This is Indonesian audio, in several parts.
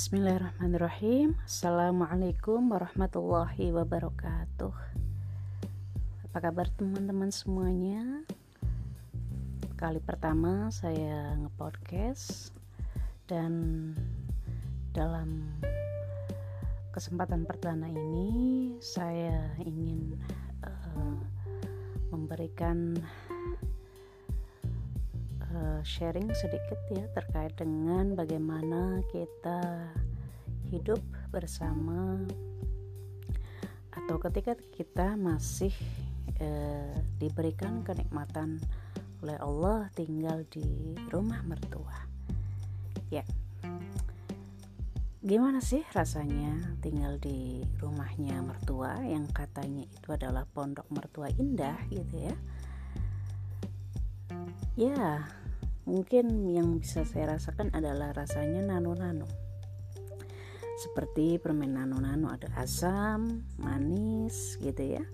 Bismillahirrahmanirrahim. Assalamualaikum warahmatullahi wabarakatuh. Apa kabar teman-teman semuanya? Kali pertama saya nge-podcast Dan dalam kesempatan perdana ini Saya ingin uh, memberikan Eh, sharing sedikit ya terkait dengan bagaimana kita hidup bersama atau ketika kita masih uh, diberikan kenikmatan oleh Allah tinggal di rumah mertua. Ya. Gimana sih rasanya tinggal di rumahnya mertua yang katanya itu adalah pondok mertua indah gitu ya? Ya, Mungkin yang bisa saya rasakan adalah rasanya nano-nano. Seperti permen nano-nano ada asam, manis gitu ya.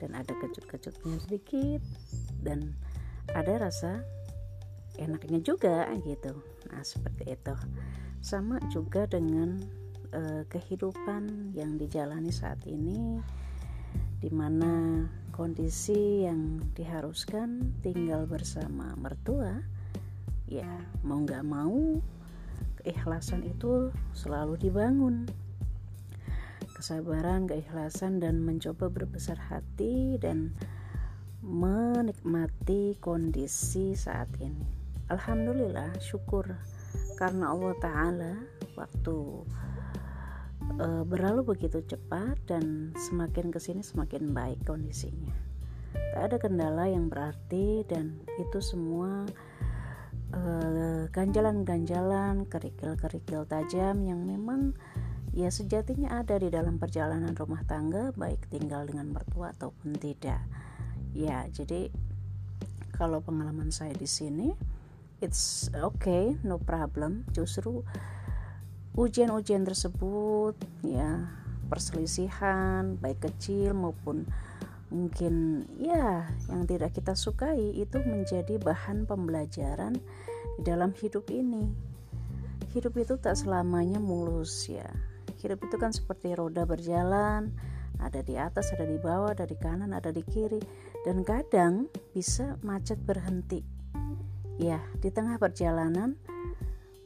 Dan ada kecut-kecutnya sedikit dan ada rasa enaknya juga gitu. Nah, seperti itu. Sama juga dengan uh, kehidupan yang dijalani saat ini di mana kondisi yang diharuskan tinggal bersama mertua ya mau nggak mau keikhlasan itu selalu dibangun. Kesabaran keikhlasan dan mencoba berbesar hati dan menikmati kondisi saat ini. Alhamdulillah syukur. Karena Allah Ta'ala waktu e, berlalu begitu cepat dan semakin ke sini semakin baik kondisinya. Tak ada kendala yang berarti dan itu semua ganjalan-ganjalan, kerikil-kerikil tajam yang memang ya sejatinya ada di dalam perjalanan rumah tangga baik tinggal dengan mertua ataupun tidak. Ya, jadi kalau pengalaman saya di sini it's okay, no problem. Justru ujian-ujian tersebut ya perselisihan baik kecil maupun mungkin ya yang tidak kita sukai itu menjadi bahan pembelajaran di dalam hidup ini. Hidup itu tak selamanya mulus ya. Hidup itu kan seperti roda berjalan, ada di atas, ada di bawah, ada di kanan, ada di kiri, dan kadang bisa macet berhenti. Ya, di tengah perjalanan,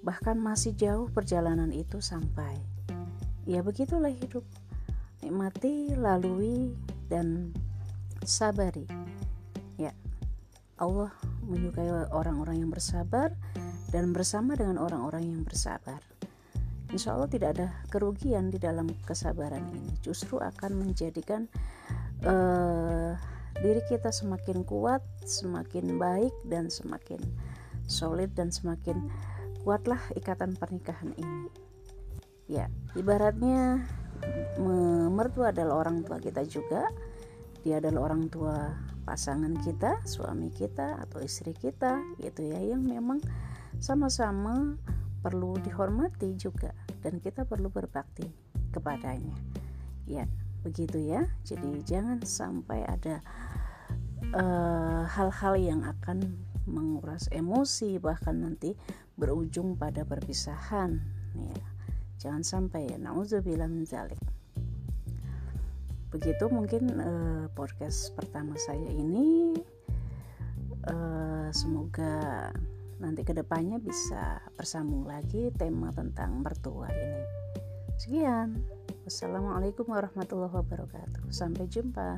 bahkan masih jauh perjalanan itu sampai. Ya, begitulah hidup. Nikmati, lalui, dan sabari ya Allah menyukai orang-orang yang bersabar dan bersama dengan orang-orang yang bersabar. Insya Allah tidak ada kerugian di dalam kesabaran ini. Justru akan menjadikan uh, diri kita semakin kuat semakin baik dan semakin solid dan semakin kuatlah ikatan pernikahan ini. Ya ibaratnya mertua adalah orang tua kita juga dia adalah orang tua pasangan kita, suami kita atau istri kita gitu ya yang memang sama-sama perlu dihormati juga dan kita perlu berbakti kepadanya. Ya, begitu ya. Jadi jangan sampai ada eh, hal-hal uh, yang akan menguras emosi bahkan nanti berujung pada perpisahan ya. Jangan sampai ya nauzubillah min zalik begitu mungkin uh, podcast pertama saya ini uh, semoga nanti ke depannya bisa bersambung lagi tema tentang mertua ini. Sekian. Wassalamualaikum warahmatullahi wabarakatuh. Sampai jumpa